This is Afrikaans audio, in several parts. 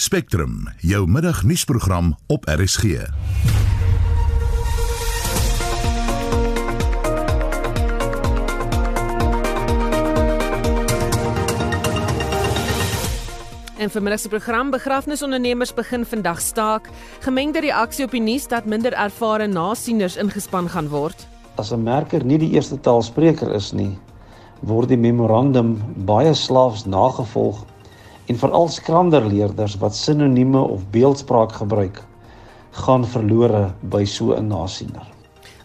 Spectrum, jou middagnuusprogram op RSG. En vanmiddag se program begrafnisondernemers begin vandag staak. Gemengde reaksie op die nuus dat minder ervare nasieners ingespan gaan word. As 'n merker nie die eerste taalspreker is nie, word die memorandum baie slaafs nagevolg en veral skranderleerders wat sinonieme of beeldspraak gebruik, gaan verlore by so 'n nasiener.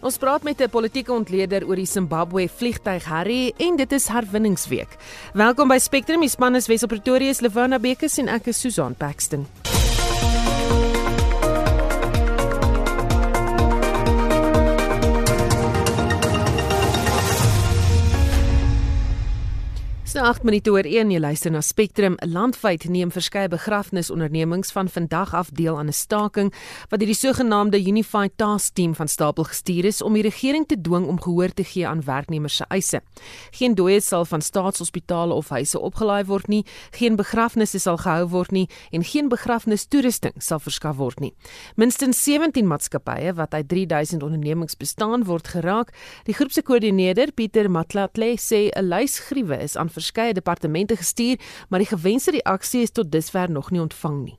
Ons praat met 'n politieke ontleder oor die Zimbabwe vliegtyg Harry en dit is herwinningsweek. Welkom by Spectrum, die span is Wesop Pretoria se Lewona Bekes en ek is Susan Paxton. So 8 minute oor 1 jy luister na Spectrum. Landwyd neem verskeie begrafnisondernemings van vandag af deel aan 'n staking wat deur die sogenaamde Unified Task Team van stapel gestuur is om die regering te dwing om gehoor te gee aan werknemers se eise. Geen dooies sal van staatshospitale of huise opgelaai word nie, geen begrafnisse sal gehou word nie en geen begrafnistoerusting sal verskaf word nie. Minstens 17 maatskappye wat uit 3000 ondernemings bestaan word geraak. Die groep se koördineerder Pieter Matlatle sê 'n lys griewe is aan verskeie departemente gestuur, maar die gewenste reaksie is tot dusver nog nie ontvang nie.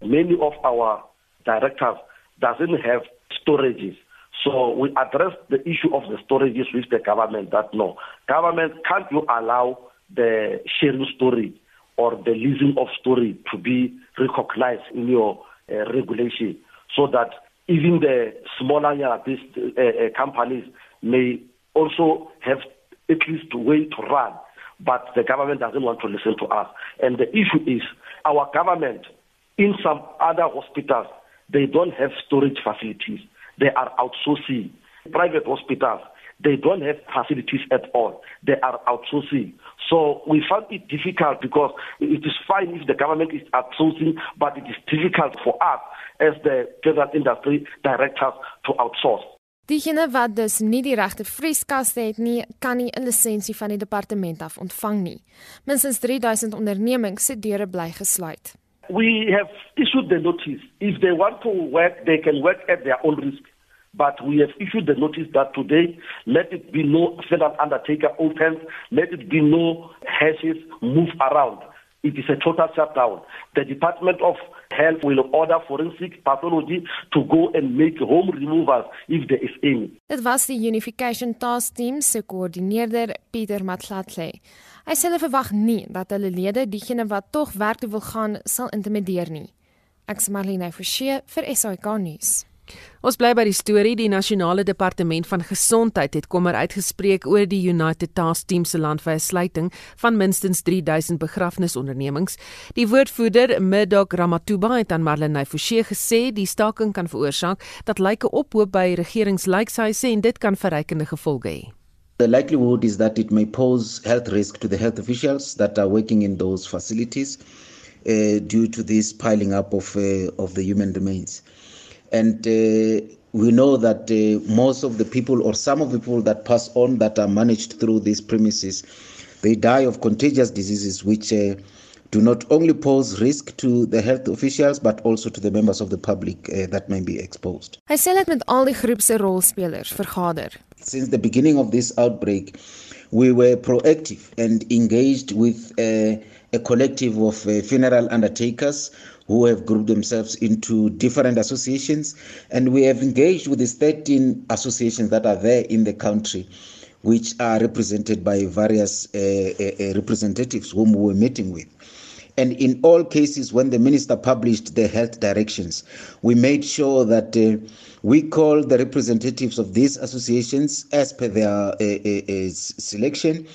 Many of our directors doesn't have storages. So we address the issue of the storages with the government that no, government can't you allow the sharing storage or the leasing of storage to be recognized in your uh, regulation so that even the smaller uh, uh, companies may also have at least way to run but the government doesn't want to listen to us. And the issue is our government in some other hospitals, they don't have storage facilities. They are outsourcing. Private hospitals, they don't have facilities at all. They are outsourcing. So we found it difficult because it is fine if the government is outsourcing, but it is difficult for us as the federal industry directors to outsource. Diegene wat dus nie die regte vrieskaste het nie, kan nie 'n lisensie van die departement af ontvang nie. Minstens 3000 ondernemings se deure bly gesluit. We have issued the notice. If they want to work, they can work at their own risk. But we have issued the notice that today, let it be no federal undertaker opens, let it be no hashes move around. It is a total shutdown. The Department of Health will order forensic pathology to go and make home removals if there is any. Dit was die Unification Task Team se koördineerder Pieter Matlatle. Hy sê hulle verwag nie dat hulle lede diegene wat tog werk toe wil gaan sal intimideer nie. Ek is Marlene Forsie vir SAK nuus. Ons bly by die storie. Die nasionale departement van gesondheid het kommer uitgespreek oor die United Task Team se landwyse sluiting van minstens 3000 begrafnisondernemings. Die woordvoerder Medok Ramatuba het aan Marlene Forsie gesê die staking kan veroorsaak dat lyke ophoop by regeringslykshuise en dit kan verrykende gevolge hê. The likelihood is that it may pose health risk to the health officials that are working in those facilities uh, due to this piling up of uh, of the human remains. And uh, we know that uh, most of the people or some of the people that pass on that are managed through these premises they die of contagious diseases which uh, do not only pose risk to the health officials but also to the members of the public uh, that may be exposed. Hy sê dit met al die groep se rolspelers vergader. Since the beginning of this outbreak we were proactive and engaged with uh, a collective of uh, funeral undertakers who have grouped themselves into different associations. And we have engaged with the 13 associations that are there in the country, which are represented by various uh, uh, uh, representatives whom we were meeting with. And in all cases, when the minister published the health directions, we made sure that uh, we call the representatives of these associations as per their uh, uh, selection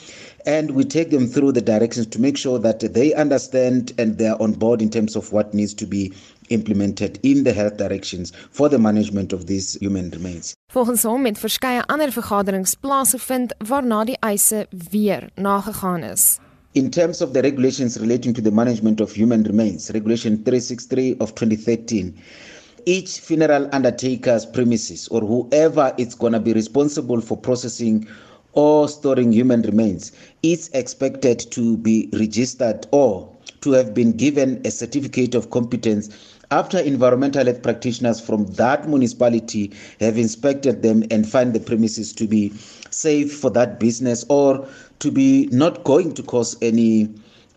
and we take them through the directions to make sure that they understand and they are on board in terms of what needs to be implemented in the health directions for the management of these human remains. Volgens hom het verskeie ander vergaderings plaasgevind waarna die eise weer nagegaan is. In terms of the regulations relating to the management of human remains, Regulation 363 of 2013, each funeral undertaker's premises or whoever is going to be responsible for processing or storing human remains is expected to be registered or to have been given a certificate of competence after environmental health practitioners from that municipality have inspected them and find the premises to be safe for that business or to be not going to cause any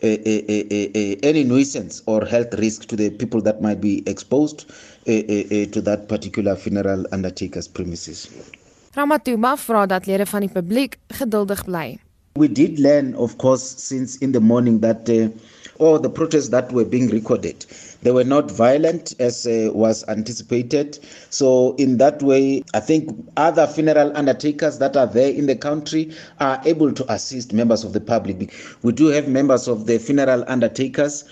uh, uh, uh, any nuisance or health risk to the people that might be exposed to that particular funeral undertaker's premises. Ramatuma vra dat lede van die publiek geduldig bly. We did learn of course since in the morning that uh, all the protests that were being recorded they were not violent as uh, was anticipated. So in that way i think other funeral undertakers that are there in the country are able to assist members of the public. We do have members of the funeral undertakers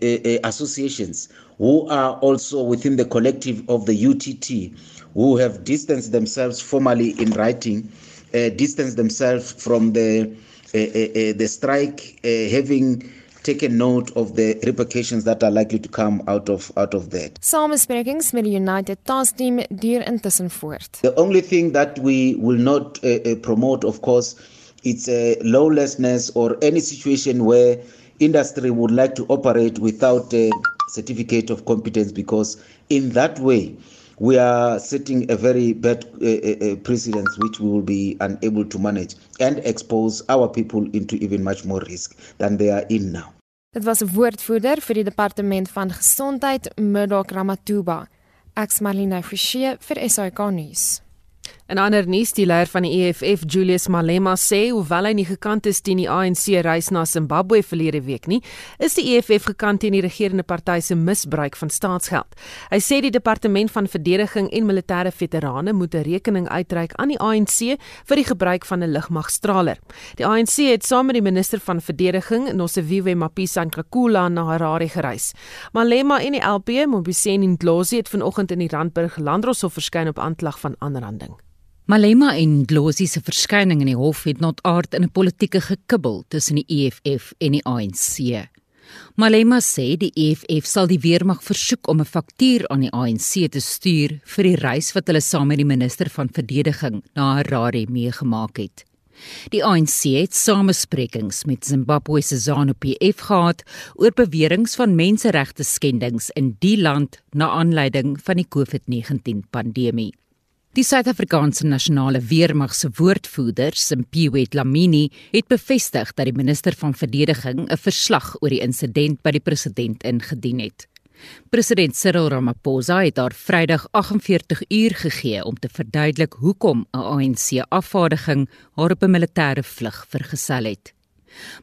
uh, uh, associations who are also within the collective of the UTT who have distanced themselves formally in writing, uh, distanced themselves from the uh, uh, uh the strike, uh, having taken note of the repercussions that are likely to come out of out of that. Samesprekings met die United Task Team duur intussen voort. The only thing that we will not promote of course it's a lawlessness or any situation where industry would like to operate without a certificate of competence because in that way we are setting a very bad uh, uh, precedence which we will be unable to manage and expose our people into even much more risk than they are in now. Dit was 'n woordvoerder vir die departement van gesondheid Middelk Ramatuba. Ek's Marlene Forsie vir SAK nuus. En ander nuus, die leier van die EFF, Julius Malema, sê hoewel hy nie gekant is teen die ANC reis na Zimbabwe verlede week nie, is die EFF gekant teen die regerende party se misbruik van staatsgeld. Hy sê die departement van verdediging en militêre veterane moet 'n rekening uitreik aan die ANC vir die gebruik van 'n lugmagstraler. Die ANC het saam met die minister van verdediging, Nosiviwe Mapisa Nkakula, na Harare gereis. Malema en die LP, Mobiseni Ndlozi, het vanoggend in die Randburg Landdroshof verskyn op aanklag van aanranding. Malema en Dlozi se verskyning in die hof het not aard in 'n politieke gekibbel tussen die EFF en die ANC. Malema sê die EFF sal die weermag versoek om 'n faktuur aan die ANC te stuur vir die reis wat hulle saam met die minister van verdediging na Harare meegemaak het. Die ANC het samesprekings met Zimbabwe se ZANU-PF gehad oor beweringe van menseregte skendings in die land na aanleiding van die COVID-19 pandemie. Die Suid-Afrikaanse Nasionale Weermag se woordvoerder, Simpiwe Dlamini, het bevestig dat die minister van verdediging 'n verslag oor die insident by die president ingedien het. President Cyril Ramaphosa het daar Vrydag 48 uur gegee om te verduidelik hoekom 'n ANC-afvaardiging haar op 'n militêre vlug vergesel het.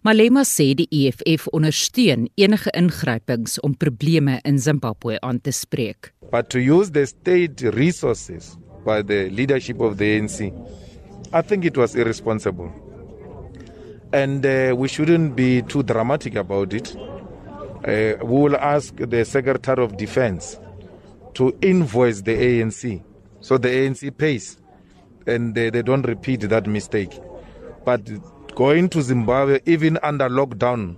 Malema sê die EFF ondersteun enige ingrypings om probleme in Zimbabwe aan te spreek. But to use the state resources by the leadership of the ANC. I think it was irresponsible. And uh, we shouldn't be too dramatic about it. Uh, we will ask the Secretary of Defense to invoice the ANC so the ANC pays and they, they don't repeat that mistake. But going to Zimbabwe, even under lockdown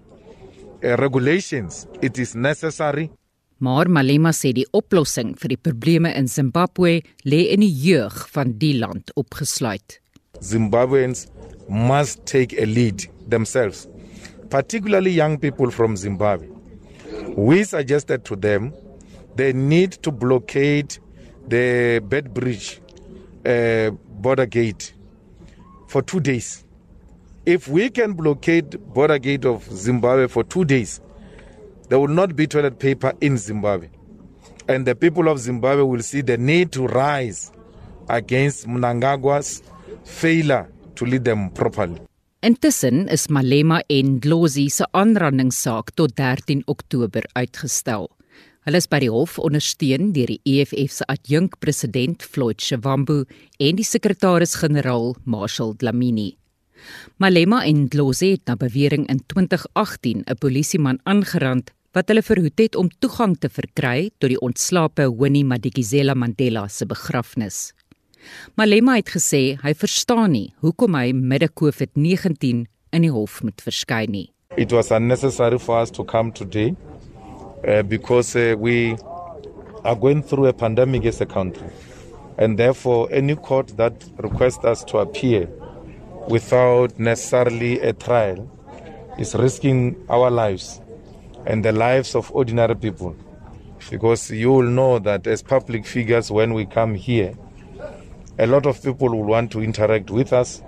uh, regulations, it is necessary Maar Malema sê die oplossing vir die probleme in Zimbabwe lê in die jeug van die land opgesluit. Zimbabweans must take a lead themselves, particularly young people from Zimbabwe. We suggested to them they need to blockade the Bed Bridge uh, border gate for 2 days. If we can blockade border gate of Zimbabwe for 2 days, there will not be toilet paper in Zimbabwe. And the people of Zimbabwe will see the need to rise against Mnangagwa's failure to lead them properly. Intussen is Malema en Dlozi se aanrandingssaak tot 13 Oktober uitgestel. Hulle is by die hof ondersteun deur die EFF se adjunkpresident Floyd Shivambu en die sekretaris-generaal Marshall Dlamini. Malema en Dlozi het na bewering in 2018 'n polisieman aangerand wat hulle verhoed het om toegang te verkry tot die ontslape Winnie Madikizela Mandela se begrafnis. Malema het gesê hy verstaan nie hoekom hy midde COVID-19 in die hof moet verskyn nie. It was unnecessary for us to come today uh, because uh, we are going through a pandemic as a country and therefore any court that requests us to appear without necessarily a trial is risking our lives and the lives of ordinary people. Because you will know that as public figures, when we come here, a lot of people will want to interact with us,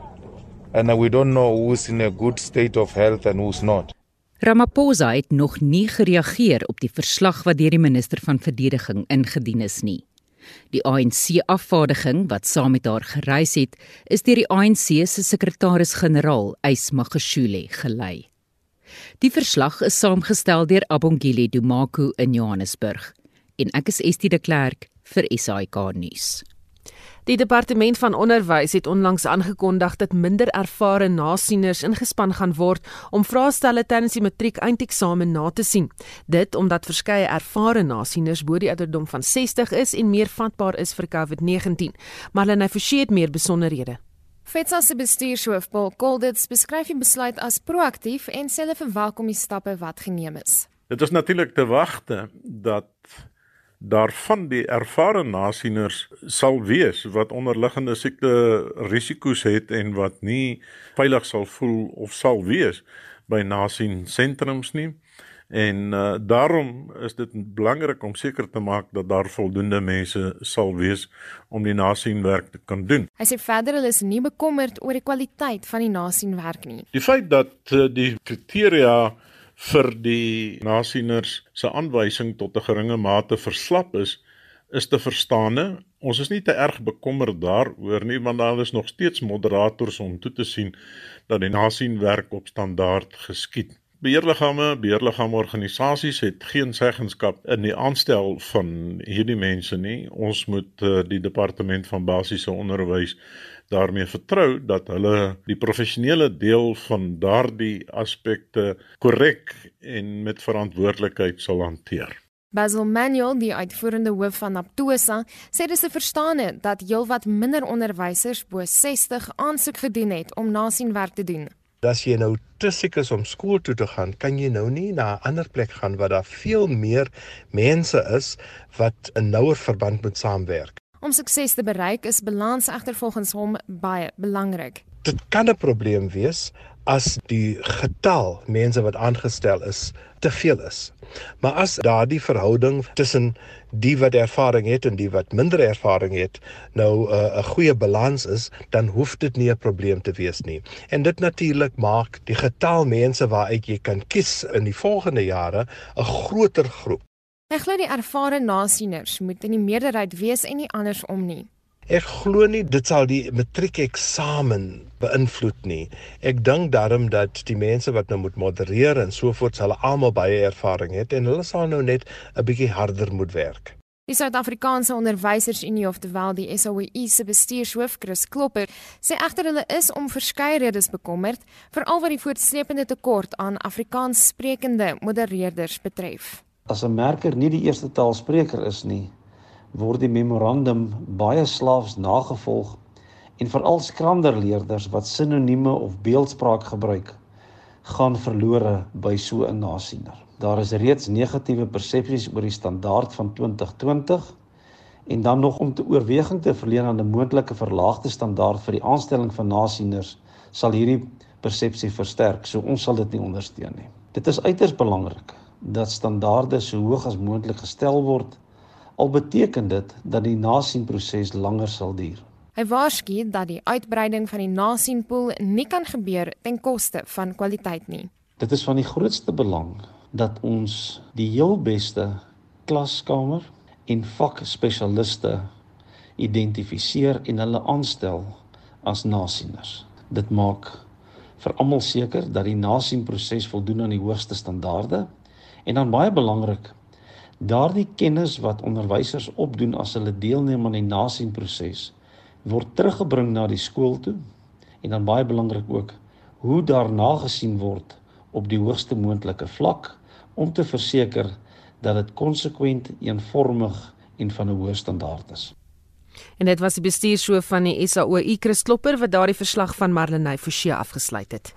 and we don't know who's in a good state of health and who's not. Ramaphosa het nog nie gereageer op die verslag wat deur die minister van verdediging ingedien is nie. Die ANC afvaardiging wat saam met haar gereis het, is deur die ANC se sekretaris-generaal, Ys Magashule, gelei. Die verslag is saamgestel deur Abongile Dumaku in Johannesburg en ek is Estie de Klerk vir SAK nuus. Die departement van onderwys het onlangs aangekondig dat minder ervare nasieners ingespan gaan word om vraestelle tydens die matriek eindeksamen na te sien. Dit omdat verskeie ervare nasieners bo die ouderdom van 60 is en meer vatbaar is vir COVID-19. Marlene Forsie het meer besonderhede. FETSA se bestuurshoof Paul Colditz beskryf die besluit as proaktief en sê hulle verwelkom die stappe wat geneem is. Dit is natuurlik te wagte dat daarvan die ervare nasieners sal wees wat onderliggende siekte risiko's het en wat nie veilig sal voel of sal wees by nasien sentrums nie. En uh, daarom is dit belangrik om seker te maak dat daar voldoende mense sal wees om die nasienwerk te kan doen. Hy sê verder hulle is nie bekommerd oor die kwaliteit van die nasienwerk nie. Die feit dat uh, die kriteria vir die nasieners se aanwysing tot 'n geringe mate verslap is, is te verstaane. Ons is nie te erg bekommerd daaroor nie, want daar is nog steeds moderators om toe te sien dat die nasienwerk op standaard geskied. Beheerliggame, beheerliggame organisasies het geen seggenskap in die aanstel van hierdie mense nie. Ons moet uh, die departement van basiese onderwys daarmee vertrou dat hulle die professionele deel van daardie aspekte korrek en met verantwoordelikheid sal hanteer. Basil Manuel, die uitvoerende hoof van Aptosa, sê dis te verstaan dat heelwat minder onderwysers bo 60 aansoek gedoen het om nasienwerk te doen. As jy nou te siek is om skool toe te gaan, kan jy nou nie na 'n ander plek gaan waar daar veel meer mense is wat 'n nouer verband moet saamwerk. Om sukses te bereik is balans egter volgens hom baie belangrik. Dit kan 'n probleem wees as die getal mense wat aangestel is te veel is. Maar as daardie verhouding tussen die wat ervaring het en die wat minder ervaring het nou uh, 'n uh, goeie balans is, dan hoef dit nie 'n probleem te wees nie. En dit natuurlik maak die getal mense waaruit jy kan kies in die volgende jare 'n groter groep. Ek glo die ervare nasieners moet in die meerderheid wees en nie andersom nie. Ek glo nie dit sal die matriekeksamen beïnvloed nie. Ek dink daarom dat die mense wat nou moet modereer en so voort sal almal baie ervaring het en hulle sal nou net 'n bietjie harder moet werk. Die Suid-Afrikaanse Onderwysersunie ofterwel die SAOI se bestuurshoof Chris Klopper sê egter hulle is om verskeie redes bekommerd, veral wat die voortsleepende tekort aan Afrikaans sprekende modereerders betref as 'n merker nie die eerste taalspreker is nie, word die memorandum baie slaafs nagevolg en veral skranderleerders wat sinonieme of beeldspraak gebruik, gaan verlore by so 'n nasiener. Daar is reeds negatiewe persepsies oor die standaard van 2020 en dan nog om te oorweging te verleen aan 'n moontlike verlaagde standaard vir die aanstelling van nasieners sal hierdie persepsie versterk. So ons sal dit nie ondersteun nie. Dit is uiters belangrik dat standaarde so hoog as moontlik gestel word al beteken dit dat die nasienproses langer sal duur. Hy waarsku dat die uitbreiding van die nasienpool nie kan gebeur ten koste van kwaliteit nie. Dit is van die grootste belang dat ons die heel beste klaskamer en vakspesialiste identifiseer en hulle aanstel as nasieners. Dit maak vir almal seker dat die nasienproses voldoen aan die hoogste standaarde En dan baie belangrik, daardie kennis wat onderwysers opdoen as hulle deelneem aan die nasienproses word teruggebring na die skool toe. En dan baie belangrik ook hoe daarna gesien word op die hoogste moontlike vlak om te verseker dat dit konsekwent, eenvormig en van 'n hoë standaard is. En dit was die bestuurshoof van die SAOI Chris Klopper wat daardie verslag van Marlenae Forsie afgesluit het.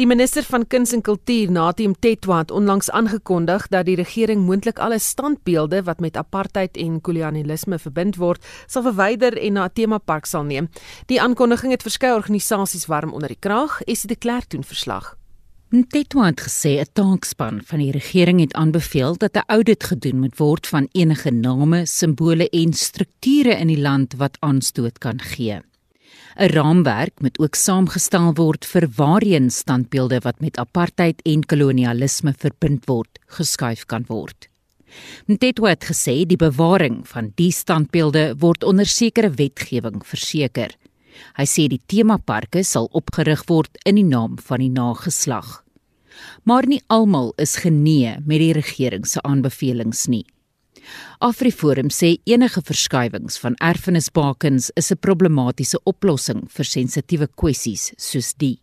Die minister van Kuns en Kultuur, Natim Tetwa, het onlangs aangekondig dat die regering moontlik alle standbeelde wat met apartheid en kolonialisme verbind word, sal verwyder en na 'n temapark sal neem. Die aankondiging het verskeie organisasies warm onder die kraag, is dit 'n klerktoen verslag. Ntetwa het gesê 'n taakspan van die regering het aanbeveel dat 'n audit gedoen moet word van enige name, simbole en strukture in die land wat aanstoot kan gee. 'n Raamwerk moet ook saamgestel word vir waarheen standbeelde wat met apartheid en kolonialisme verbind word, geskuif kan word. Ntetwa het gesê die bewaring van die standbeelde word onder sekere wetgewing verseker. Hy sê die temaparke sal opgerig word in die naam van die nageslag. Maar nie almal is genee met die regering se aanbevelings nie. Afriforum sê enige verskuiwings van erfenisbakens is 'n problematiese oplossing vir sensitiewe kwessies soos die.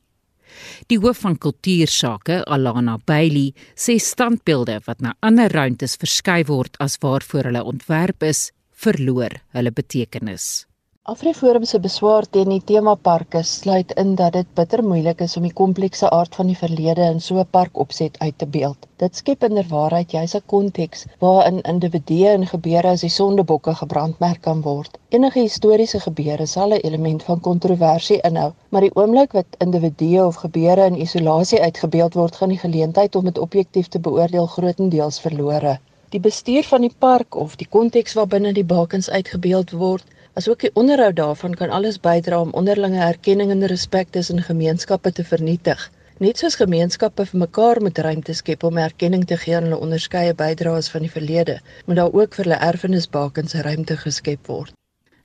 Die hoof van kultuursake, Alana Bailey, sê standbeelde wat na ander ruimtes verskuif word as waarvoor hulle ontwerp is, verloor hulle betekenis. Afriforum se beswaar teen die temaparke sluit in dat dit bitter moeilik is om die komplekse aard van die verlede in so 'n park opset uit te beeld. Dit skep inderwaarheid juis 'n konteks waarin individue en gebeure as die sondebokke gebrandmerk kan word. Enige historiese gebeure sal 'n element van kontroversie inhou, maar die oomblik wat individue of gebeure in isolasie uitgebeeld word, gaan die geleentheid om dit objektief te beoordeel grootendeels verlore. Die bestuur van die park of die konteks waarbinne die bakens uitgebeeld word asook die onderhoud daarvan kan alles bydra om onderlinge erkenning en respek tussen gemeenskappe te vernietig. Net soos gemeenskappe vir mekaar moet ruimte skep om erkenning te gee aan hulle onderskeie bydraes van die verlede, moet daar ook vir hulle erfenisbakens ruimte geskep word.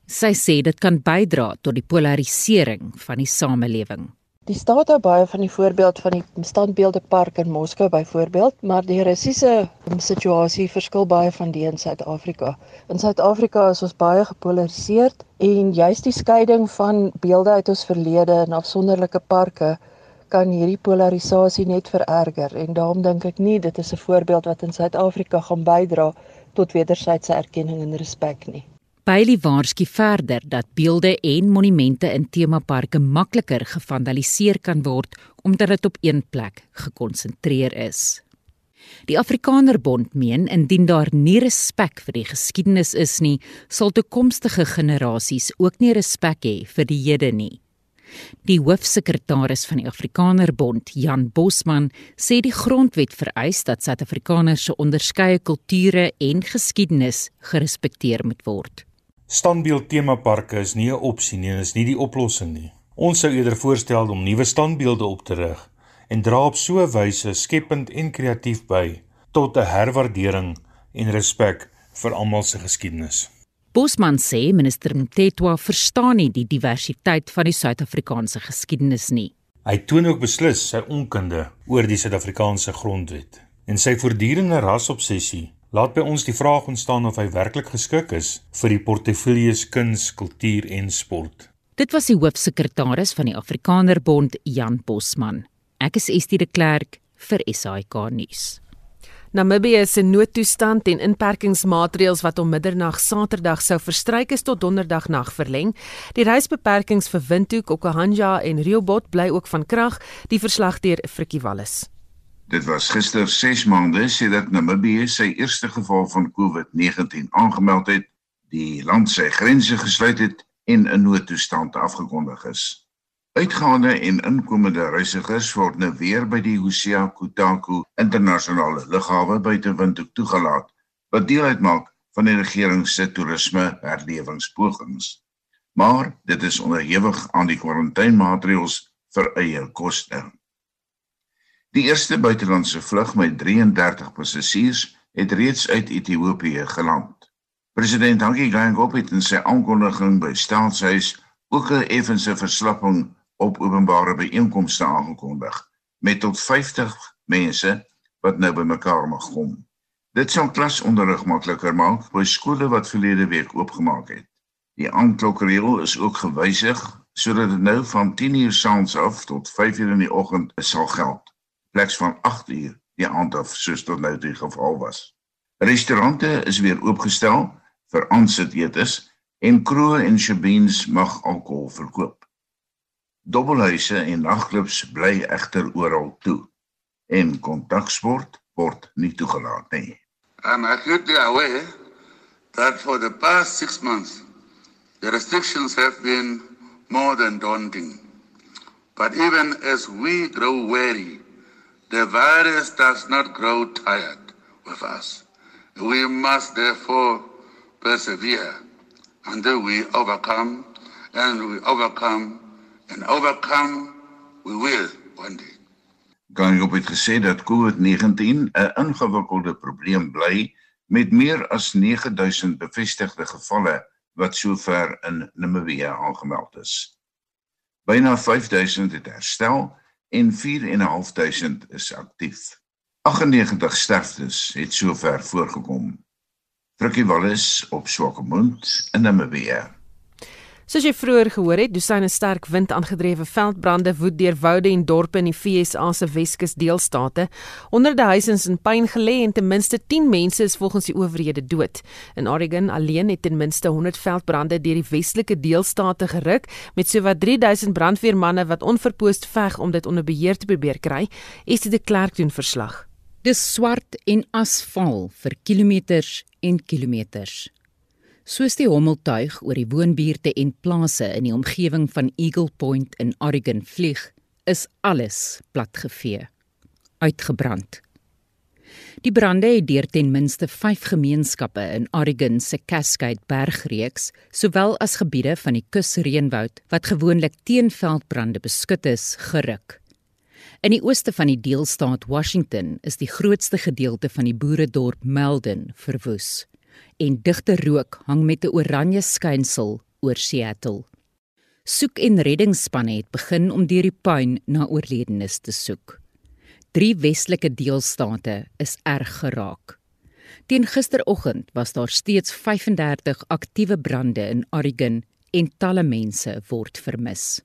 Sy sê dit kan bydra tot die polarisering van die samelewing. Die staat hou baie van die voorbeeld van die standbeelde park in Moskou byvoorbeeld, maar die Russiese situasie verskil baie van die in Suid-Afrika. In Suid-Afrika is ons baie gepolariseerd en juist die skeiding van beelde uit ons verlede in afsonderlike parke kan hierdie polarisasie net vererger en daarom dink ek nie dit is 'n voorbeeld wat in Suid-Afrika gaan bydra tot wederwysige erkenning en respek nie. Bailey waarsku verder dat beelde en monumente in temaparke makliker gevandaliseer kan word omdat dit op een plek gekonsentreer is. Die Afrikanerbond meen indien daar nie respek vir die geskiedenis is nie, sal toekomstige generasies ook nie respek hê vir die hede nie. Die hoofsekretaris van die Afrikanerbond, Jan Bosman, sê die grondwet vereis dat Suid-Afrikaners se onderskeie kulture en geskiedenis gerespekteer moet word. Standbeeld temaparke is nie 'n opsie nie en is nie die oplossing nie. Ons sou eerder voorstel om nuwe standbeelde op te rig en dra op so 'n wyse skepend en kreatief by tot 'n herwaardering en respek vir almal se geskiedenis. Bosman sê minister Mtetwa verstaan nie die diversiteit van die Suid-Afrikaanse geskiedenis nie. Hy toon ook beslis sy onkunde oor die Suid-Afrikaanse grondwet en sy voortdurende rasobsessie Laat by ons die vraag ontstaan of hy werklik geskik is vir die portefeuilles kuns, kultuur en sport. Dit was die hoofsekretaris van die Afrikanerbond, Jan Bosman. Ek is Estie de Klerk vir SAK nuus. Namibië se noodtoestand en inperkingsmaatreëls wat om middernag Saterdag sou verstryk is tot Donderdag nag verleng. Die reisbeperkings vir Windhoek, Okahanja en Riobot bly ook van krag, die verslag deur Frikkie Wallis. Dit was gister 6 maande sedert Namibië sy eerste geval van COVID-19 aangemeld het, die land sy grense gesluit het en 'n noodtoestand afgekondig is. Uitgaande en inkomende reisigers word nou weer by die Hosea Kutaku internasionale lughawe buite Windhoek toegelaat, wat deel uitmaak van die regering se toerisme herlewingspogings. Maar dit is onderhewig aan die kwarantainemaareëls vir eie koste. Die eerste buitelandse vlug met 33 passasiers het reeds uit Ethiopië geland. President Hage Geingob het in sy aankondiging by Staatshuis ook 'n effense verslapping op openbare byeenkomste aangekondig met tot 50 mense wat nou bymekaar mag kom. Dit sal klasonderrig makliker maak by skole wat verlede week oopgemaak het. Die aanklokreël is ook gewysig sodat dit nou van 10:00 saans af tot 5:00 in die oggend sal geld pleks van 8 uur die aand af soos tot nou die geval was. Restaurante is weer oopgestel vir aansit etes en kroë en shebeens mag alkohol verkoop. Dobbelhuise en nagklubs bly egter oral toe en kontaksport word nie toegelaat nie. I'm acutely aware that for the past 6 months the restrictions have been more than daunting. But even as we grow weary, the virus does not grow tired with us. We must therefore persevere until we overcome, and we overcome, and overcome we will one day. Ganyop het gesê dat COVID-19 'n ingewikkelde probleem bly met meer as 9000 bevestigde gevalle wat sover in Namibië aangemeld is. Byna 5000 het herstel en 4.500 is aktief. 98 sterftes het sover voorgekom. Frikkie Wallis op Swakopmund in Namibië. Soos jy vroeër gehoor het, dosyne sterk wind aangedrewe veldbrande woed deur woude en dorpe in die FSA se Weskus deelstate. Honderde huise is in pyn gelê en ten minste 10 mense is volgens die owerhede dood. In Oregon alleen het ten minste 100 veldbrande deur die westelike deelstate geruk met sowat 3000 brandweermanne wat onverpoost veg om dit onder beheer te probeer kry. Esie de Klerk doen verslag. Dis swart en asfal vir kilometers en kilometers. Soos die hommeltuig oor die woonbuurte en plase in die omgewing van Eagle Point in Oregon vlieg, is alles platgevee, uitgebrand. Die brande het deur ten minste 5 gemeenskappe in Oregon se Cascade Bergreeks, sowel as gebiede van die kusreënwoud wat gewoonlik teen veldbrande beskut is, geruk. In die ooste van die deelstaat Washington is die grootste gedeelte van die boeredorp Meldon verwoes en digte rook hang met 'n oranje skynsel oor Seattle. Soek en reddingsspanne het begin om deur die puin na oorledenes te soek. Drie westelike deelstate is erg geraak. Teen gisteroggend was daar steeds 35 aktiewe brande in Oregon en talle mense word vermis.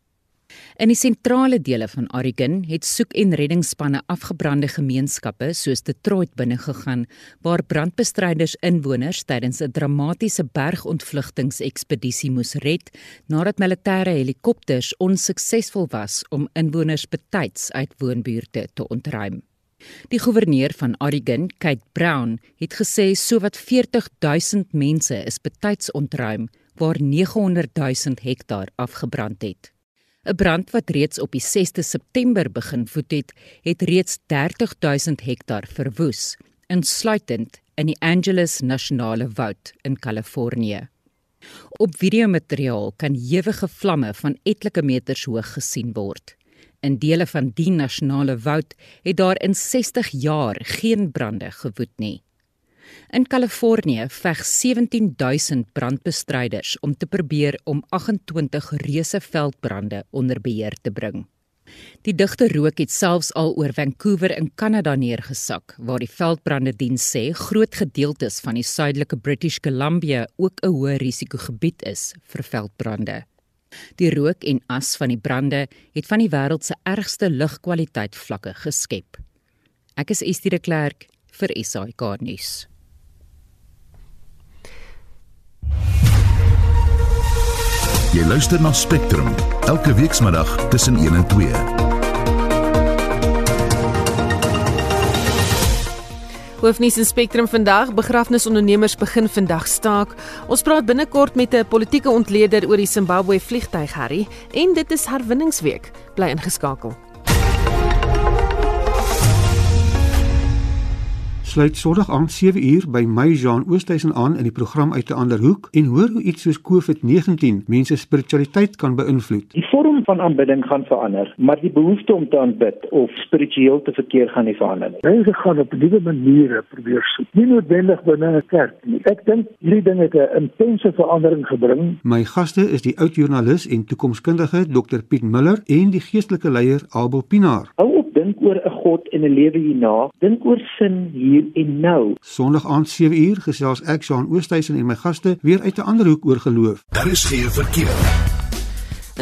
In die sentrale dele van Oregon het soek- en reddingsspanne afgebrande gemeenskappe soos Detroit binnegegaan waar brandbestryders inwoners tydens 'n dramatiese bergontvlugtingsekspedisie moes red nadat militêre helikopters onsuksesvol was om inwoners betyds uit woonbuurte te ontruim. Die goewerneur van Oregon, Kate Brown, het gesê sowat 40 000 mense is betyds ontruim waar 900 000 hektaar afgebrand het. 'n Brand wat reeds op die 6de September begin voed het, het reeds 30000 hektaar verwoes, insluitend in die Angeles Nasionale Woud in Kalifornië. Op videomateriaal kan ewige vlamme van etlike meters hoog gesien word. In dele van die nasionale woud het daar in 60 jaar geen brande gewoed nie. In Kalifornië veg 17000 brandbestryders om te probeer om 28 reuse veldbrande onder beheer te bring. Die digte rook het selfs al oor Vancouver in Kanada neergesak, waar die veldbrande diens sê groot gedeeltes van die suidelike British Columbia ook 'n hoë risikogebied is vir veldbrande. Die rook en as van die brande het van die wêreld se ergste lugkwaliteit vlakke geskep. Ek is Estie de Klerk vir SAK nuus. Jy luister na Spectrum elke weekmiddag tussen 1 en 2. Hoofnuus in Spectrum vandag, begrafnisondernemers begin vandag staak. Ons praat binnekort met 'n politieke ontleder oor die Zimbabwe vliegtyg Harry en dit is herwinningsweek. Bly ingeskakel. Sluit Sondag aand 7uur by my Jean Oosthuizen aan in die program uit 'n ander hoek en hoor hoe iets soos COVID-19 mense spiritualiteit kan beïnvloed. Die vorm van aanbidding gaan verander, maar die behoefte om te aanbid of spiritueel te verkeer gaan nie verander nie. Mense gaan op nuwe maniere probeer soek, nie noodwendig binne 'n kerk nie. Ek dink hierdie ding het 'n intense verandering gebring. My gaste is die oud joernalis en toekomskundige Dr Piet Miller en die geestelike leier Abel Pinaar. Hou op dink oor 'n God en 'n lewe hierna. Dink oor sin hier en nou. Sondag aand 7uur gesels ek Jean Oosthuizen en my gaste weer uit 'n ander hoek oor geloof. Daar is geen verkeer.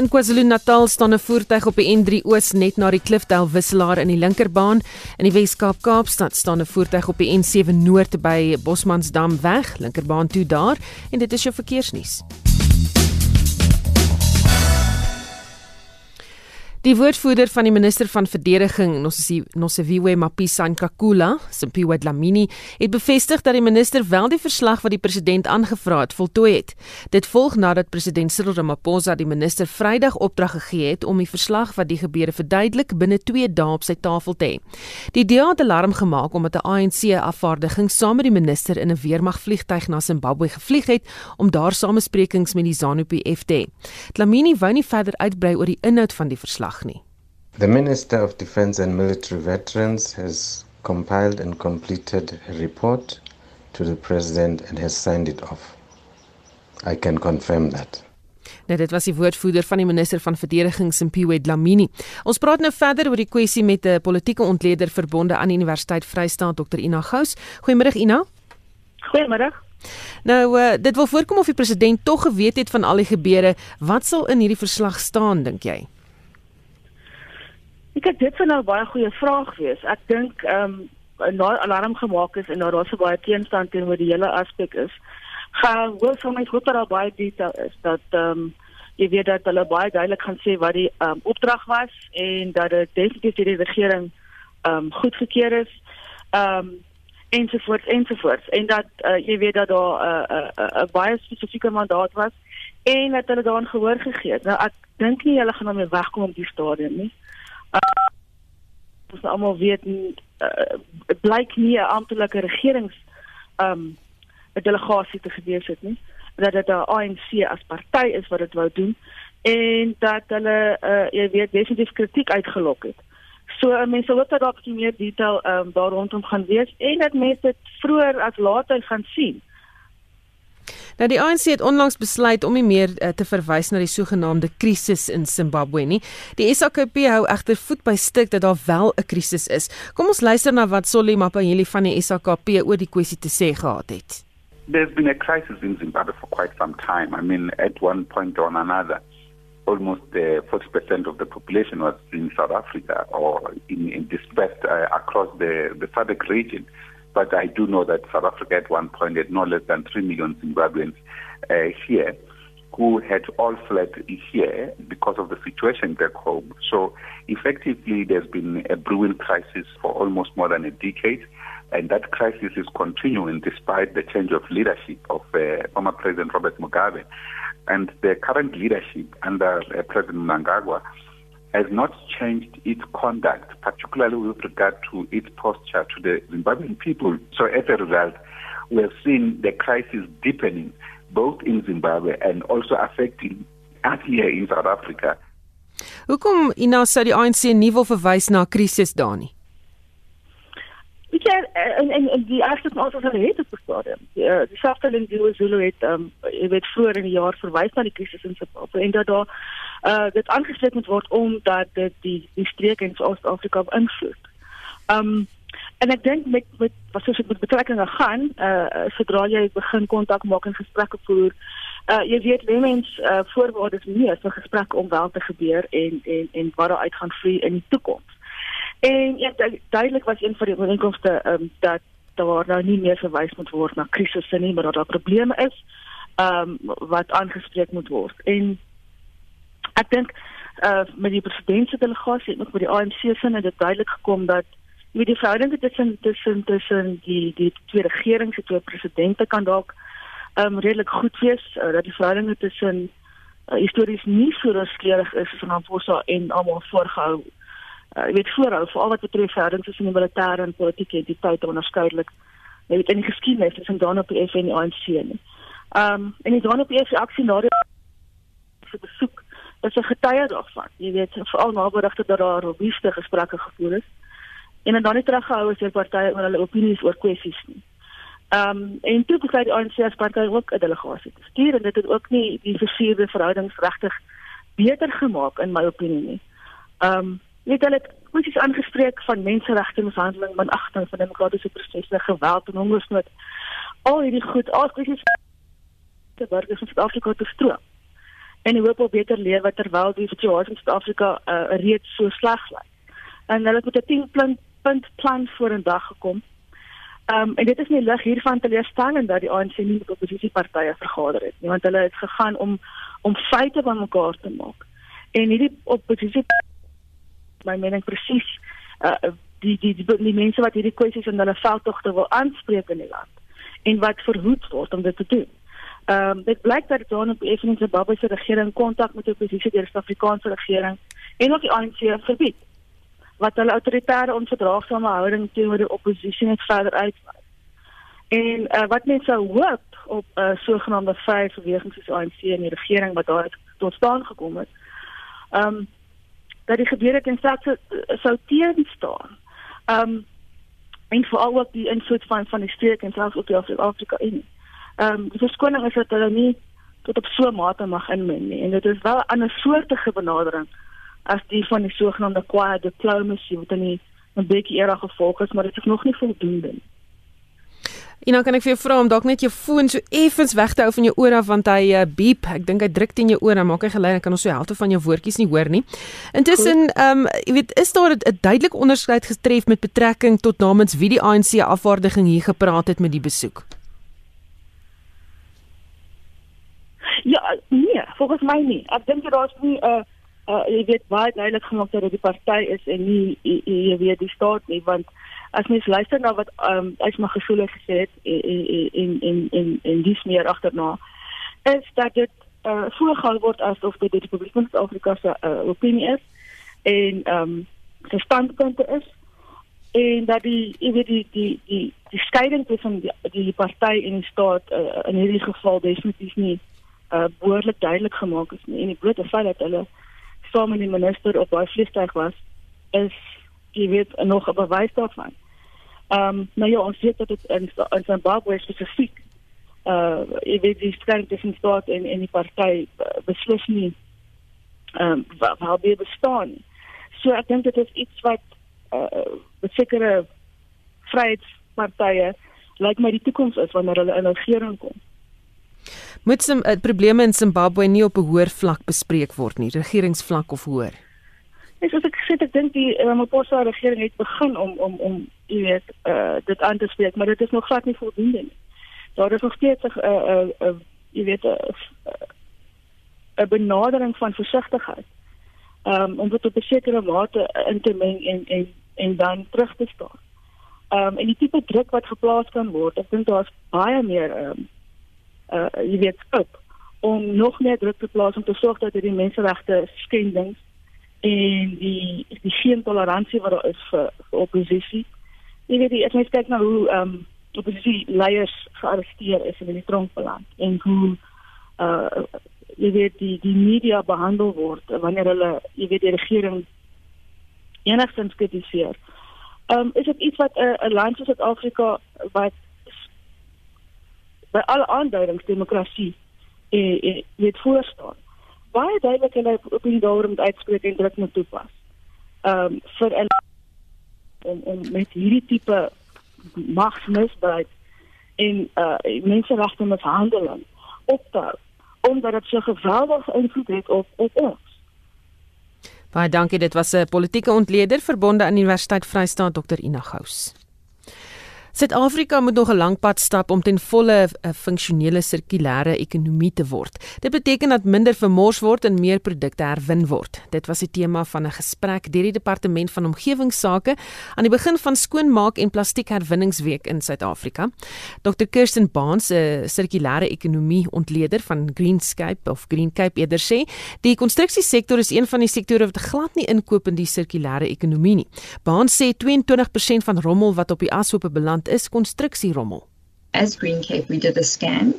In KwaZulu-Natal staan 'n voertuig op die N3 Oos net na die Klifdale wisselaar in die linkerbaan. In die Wes-Kaap Kaapstad staan 'n voertuig op die N7 Noord by Bosmansdam weg, linkerbaan toe daar en dit is jou verkeersnuus. Die woordvoerder van die minister van verdediging, Nosiviwe Mapisa Nkakula, Simpiwe Dlamini, het bevestig dat die minister wel die verslag wat die president aangevra het, voltooi het. Dit volg nadat president Cyril Ramaphosa die minister Vrydag opdrag gegee het om die verslag wat die gebeure verduidelik binne 2 dae op sy tafel te hê. Die DA het alarm gemaak omdat 'n ANC-afvaardiging saam met die minister in 'n weermagvliegtuig na Zimbabwe gevlieg het om daar samesprekings met die ZANU-PF te hê. Dlamini wou nie verder uitbrei oor die inhoud van die verslag verslag nie. The Minister of Defence and Military Veterans has compiled and completed a report to the President and has signed it off. I can confirm that. Nou dit was die woordvoerder van die minister van verdediging Simpiwe Dlamini. Ons praat nou verder oor die kwessie met 'n politieke ontleder verbonde aan die Universiteit Vrystaat Dr Ina Gous. Goeiemôre Ina. Goeiemôre. Nou uh, dit wil voorkom of die president tog geweet het van al die gebeure. Wat sal in hierdie verslag staan dink jy? Ek het dit vir nou baie goeie vraag wees. Ek dink ehm um, na alarm gemaak is en daar was so baie teenstand teenoor die hele aspek is. Gaan wil vir my goed dat baie detail is dat ehm um, jy weet dat hulle baie duidelik gaan sê wat die ehm um, opdrag was en dat dit definitief deur die regering ehm um, goedgekeur is. Ehm um, ensovoorts ensovoorts en dat uh, jy weet dat daar 'n uh, 'n uh, uh, baie spesifieke mandaat was en dat hulle daaraan gehoor gegee het. Nou ek dink nie hulle gaan daarmee wegkom op die stadium nie. Uh, ons almal weet dit uh, blyk nie 'n amptelike regerings um 'n delegasie te gewees het nie dat dit 'n ANC as party is wat dit wou doen en dat hulle uh, jy weet definitief kritiek uitgelok het. So uh, mense hoop dat daar 'n bietjie meer detail um daar rondom gaan wees en dat mense dit vroeër as later gaan sien. Nou die ANC het onlangs besluit om nie meer uh, te verwys na die sogenaamde krisis in Zimbabwe nie. Die SAKP hou egter voet by stuk dat daar wel 'n krisis is. Kom ons luister na wat Solly Mapanyeli van die SAKP oor die kwessie te sê gehad het. There's been a crisis in Zimbabwe for quite some time. I mean at one point or another almost uh, 40% of the population was in South Africa or in, in dispersed uh, across the, the SADC region. But I do know that South Africa at one point had no less than 3 million Zimbabweans uh, here who had all fled here because of the situation back home. So effectively, there's been a brewing crisis for almost more than a decade. And that crisis is continuing despite the change of leadership of uh, former President Robert Mugabe. And the current leadership under uh, President Mnangagwa has not changed its conduct, particularly with regard to its posture to the Zimbabwean people. So as a result, we have seen the crisis deepening both in Zimbabwe and also affecting us here in South Africa. Hoekom Ina sou die ANC nie wil verwys na krisis daar nie? Weet jy en en, en die eerste van ons het het gestadium. Die, uh, die Safteling Zulu Zulu het um jy weet voor in die jaar verwys na die krisis in Zimbabwe en dat daar uh dit aangespreek moet word omdat dit die die streek in Suid-Afrika beïnvloed. Um en ek dink met met wat soos dit met betrekkinge gaan, uh sodra jy begin kontak maak en gesprekke voer, uh jy weet wie mens uh voorwaardes nie vir gesprekke om wel te gebeur en en en wat daar uit gaan vloei in die toekoms. En ja, duidelik was een van die ooreenkomste um dat daar nou nie meer verwys moet word na krisisse nie, maar dat daar probleme is um wat aangespreek moet word. En ek dink uh met die presidentse delegasie en ook met die ANC se het dit duidelik gekom dat met die verhoudinge tussen tussen tussen die die twee regerings, die twee presidente kan dalk um redelik goed wees uh, dat die verhoudinge tussen uh, histories nie so ruskleurig is as van Ramaphosa en almal voorgehou. Uh, weet voorhou veral wat betref verhoudings tussen die militêre en politieke entiteite onderskeidelik. Weet in die geskiedenis tussen dan op die FN en die ANC nie. Um en die dan op die reaksie na die besoek is 'n getuie daarvan. Jy weet veral na berigte dat daar robuuste gesprekke gevoer is en dan nie teruggehou is deur partye oor hulle opinies oor kwessies nie. Ehm um, en toe besluit die ANC as party ook 'n delegasie te stuur en dit het ook nie die versierde verhoudings regtig beter gemaak in my opinie nie. Ehm weet hulle kwessies aangespreek van menseregte mishandeling, managting van demokratiese prosesse, geweld en hongersnood. Al hierdie goed, al kwessies te burgers van Suid-Afrika te stroom en die hoop op beter lewe terwyl die situasie in Suid-Afrika uh, reeds so sleg lyk. En hulle het met 'n 10 punt, punt plan voor 'n dag gekom. Ehm um, en dit is nie lig hiervan te lees staan en dat die ANC nie met oppositiepartye vergader het nie, want hulle het gegaan om om feite bymekaar te maak. En hierdie oppositie my mening presies uh, die, die die die mense wat hierdie kwessies in hulle veldtogte wil aanspreek in die land en wat verhoed word om dit te doen. Ehm um, dit blyk dat daar op effens Zimbabwe se regering kontak met die oppositie deur die Suid-Afrikaanse regering en ook die ANC verbied wat hulle autoritaire onverdraagsame houding teenoor die oppositie net verder uitwys. En uh, wat mense sou hoop op 'n uh, sogenaamde vrye beweging soos ANC en die regering wat daar tot staan gekom het. Ehm um, dat die gebeure ten slotte sou teen staan. Ehm um, en veral ook die invloed van van die streek en selfs ook die Afrika in. Ehm um, die verskoning is dat hulle nie tot op so 'n mate mag inmeng nie en dit is wel 'n ander soortige benadering as die van die sogenaamde quiet diplomacy wat in 'n bietjie era gevolg is, maar dit is nog nie voldoende nie. En dan kan ek vir jou vra om dalk net jou foon so effens weg te hou van jou oor af want hy uh, beep. Ek dink hy druk teen jou oor en maak hy geluid en kan ons so helfte van jou woordjies nie hoor nie. Intussen, ehm um, jy weet, is daar 'n duidelike onderskeid getref met betrekking tot namens wie die ANC afvaardiging hier gepraat het met die besoek? Ja, nee, volgens my nie. Ek dink daar is nie 'n uh, uh, jy weet baie duidelik gemaak dat dit die party is en nie jy weet die staat nie want as mens luister na wat ehm um, Ysma Gesule gesê het en en en en en dis meer agterna is dat dit eh uh, voorgehou word asof dit die Republiek van Suid-Afrika se uh, opinie is en ehm um, se standpunte is en dat die weet die die die die skeiding tussen die die party en die staat uh, in hierdie geval definitief nie uh, behoorlik duidelik gemaak is nie en die blote feit dat hulle saam met die minister op daai vliegtuig was is jy weet nog 'n bewys daarvan. Ehm um, nou ja, ons weet dat dit in in Zimbabwe spesifiek uh jy weet die streng tussen staat en en die party uh, beslis nie ehm um, wat wat weer bestaan. So ek dink dit is iets wat uh sekere vryheidspartye lyk like my die toekoms is wanneer hulle in regering kom. Moet se uh, probleme in Zimbabwe nie op 'n hoër vlak bespreek word nie, regeringsvlak of hoër? Ek sê ek sê ek dink die Ramaphosa regering het begin om om om jy weet uh dit aan te spreek, maar dit is nog glad nie voldoende nie. Daar is nog steeds 'n uh, uh, uh jy weet 'n uh, 'n benadering van versigtigheid. Um om dit op 'n sekere mate in te meng en en en dan terug te staan. Um en die tipe druk wat geplaas kan word, ek dink daar's baie meer um uh jy weet skop om nog meer druk te plaas om te sorg dat hierdie menseregte skendings en die die geen toleransie wat daar is vir, vir oppositie. Jy weet, as mens kyk na hoe ehm um, oppositie leiers gearresteer is in die tronk beland en hoe uh jy weet die die media behandel word wanneer hulle jy weet die regering enigstens kritiseer. Ehm um, is dit iets wat 'n uh, land soos Suid-Afrika wat by alle aanduidings demokrasie eh, eh weet voorstaan baie duidelik hulle opinie daaroor moet uitspreek en druk moet toepas. Ehm um, vir en om om met hierdie tipe magsmisbruik en uh menseregte mishandeling op te omdat dit so geweldig invloed het op op ons. Baie dankie, dit was 'n politieke ontleder verbonde aan Universiteit Vryheid Dr Ina Gous. Suid-Afrika moet nog 'n lang pad stap om ten volle 'n funksionele sirkulêre ekonomie te word. Dit beteken dat minder vermors word en meer produkte herwin word. Dit was die tema van 'n gesprek deur die Departement van Omgewingsake aan die begin van skoonmaak en plastiekherwinningsweek in Suid-Afrika. Dr Kirsten Baans, 'n sirkulêre ekonomie ontleder van Greenscape of Green Cape eerder sê, die konstruksiesektor is een van die sektore wat glad nie inkoop in die sirkulêre ekonomie nie. Baans sê 22% van rommel wat op die ashope beland is konstruksierommel. As Green Cape, we did a scan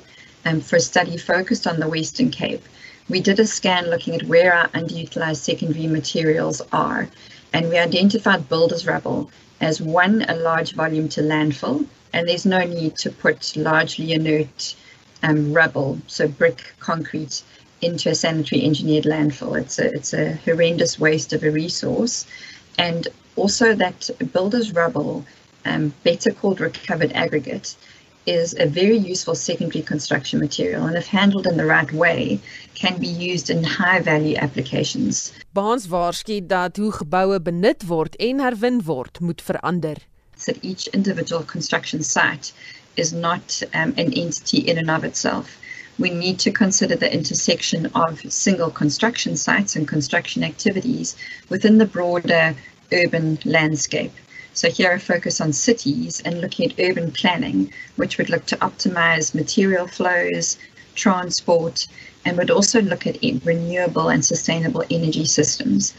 um, for a study focused on the Western Cape. We did a scan looking at where our underutilized secondary materials are, and we identified builders' rubble as one, a large volume to landfill, and there's no need to put largely inert um, rubble, so brick, concrete, into a sanitary engineered landfill. It's a, it's a horrendous waste of a resource. And also that builders' rubble um, better called recovered aggregate, is a very useful secondary construction material and if handled in the right way can be used in high value applications. Baans waarsku dat hoe geboue benut word en herwin word moet verander. So each individual construction site is not um, an entity in and of itself. we need to consider the intersection of single construction sites and construction activities within the broader urban landscape. So here I focus on cities and looking at urban planning, which would look to optimize material flows, transport, and would also look at renewable and sustainable energy systems.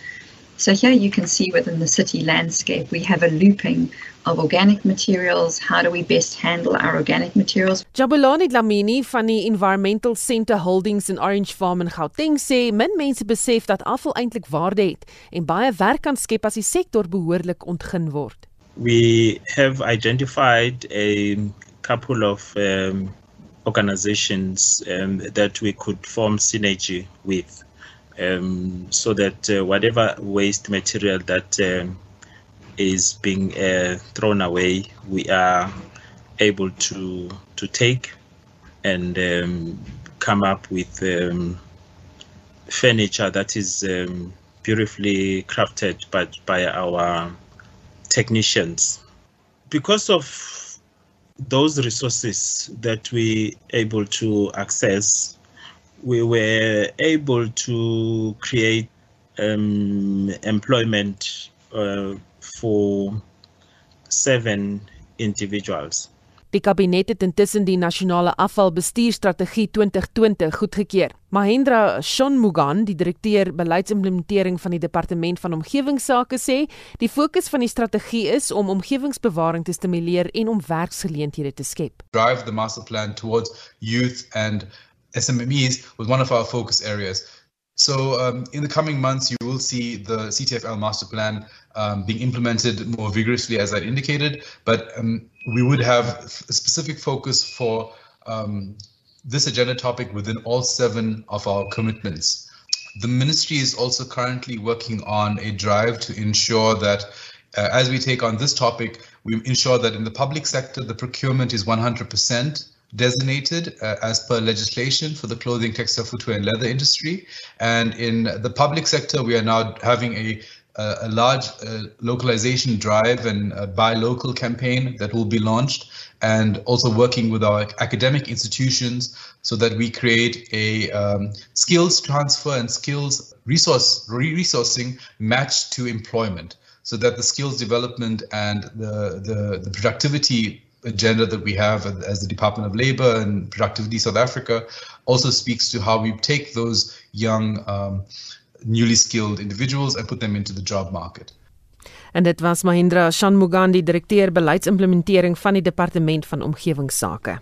So here you can see within the city landscape, we have a looping of organic materials. How do we best handle our organic materials? Jabulani Dlamini van die Environmental Centre Holdings in Orange Farm in Gauteng sê min mense besef dat afval eintlik waarde het en baie werk kan skep as die sektor behoorlik ontgin word. We have identified a couple of um, organizations um, that we could form synergy with. um, so that uh, whatever waste material that um, is being uh, thrown away, we are able to to take and um, come up with um, furniture that is beautifully crafted by, by our technicians. Because of those resources that we able to access, we were able to create um, employment uh, for seven individuals. Die kabinet het intussen die nasionale afvalbestuurstrategie 2020 goedgekeur. Mahendra Shonmugan, die direkteur beleidsimplementering van die departement van omgewingsake sê, die fokus van die strategie is om omgewingsbewaring te stimuleer en om werksgeleenthede te skep. Drive the master plan towards youth and SMMEs was one of our focus areas. So um, in the coming months, you will see the CTFL master plan um, being implemented more vigorously, as I indicated. But um, we would have a specific focus for um, this agenda topic within all seven of our commitments. The ministry is also currently working on a drive to ensure that uh, as we take on this topic, we ensure that in the public sector, the procurement is 100% designated uh, as per legislation for the clothing, textile, footwear, and leather industry. And in the public sector, we are now having a a large uh, localization drive and buy local campaign that will be launched and also working with our academic institutions so that we create a um, skills transfer and skills resource resourcing matched to employment so that the skills development and the, the, the productivity agenda that we have as the Department of Labor and Productivity South Africa also speaks to how we take those young, um, newly skilled individuals and put them into the job market. En dit was Mahindra Shanmugandi, direkteur beleidsimplementering van die Departement van Omgewingsake.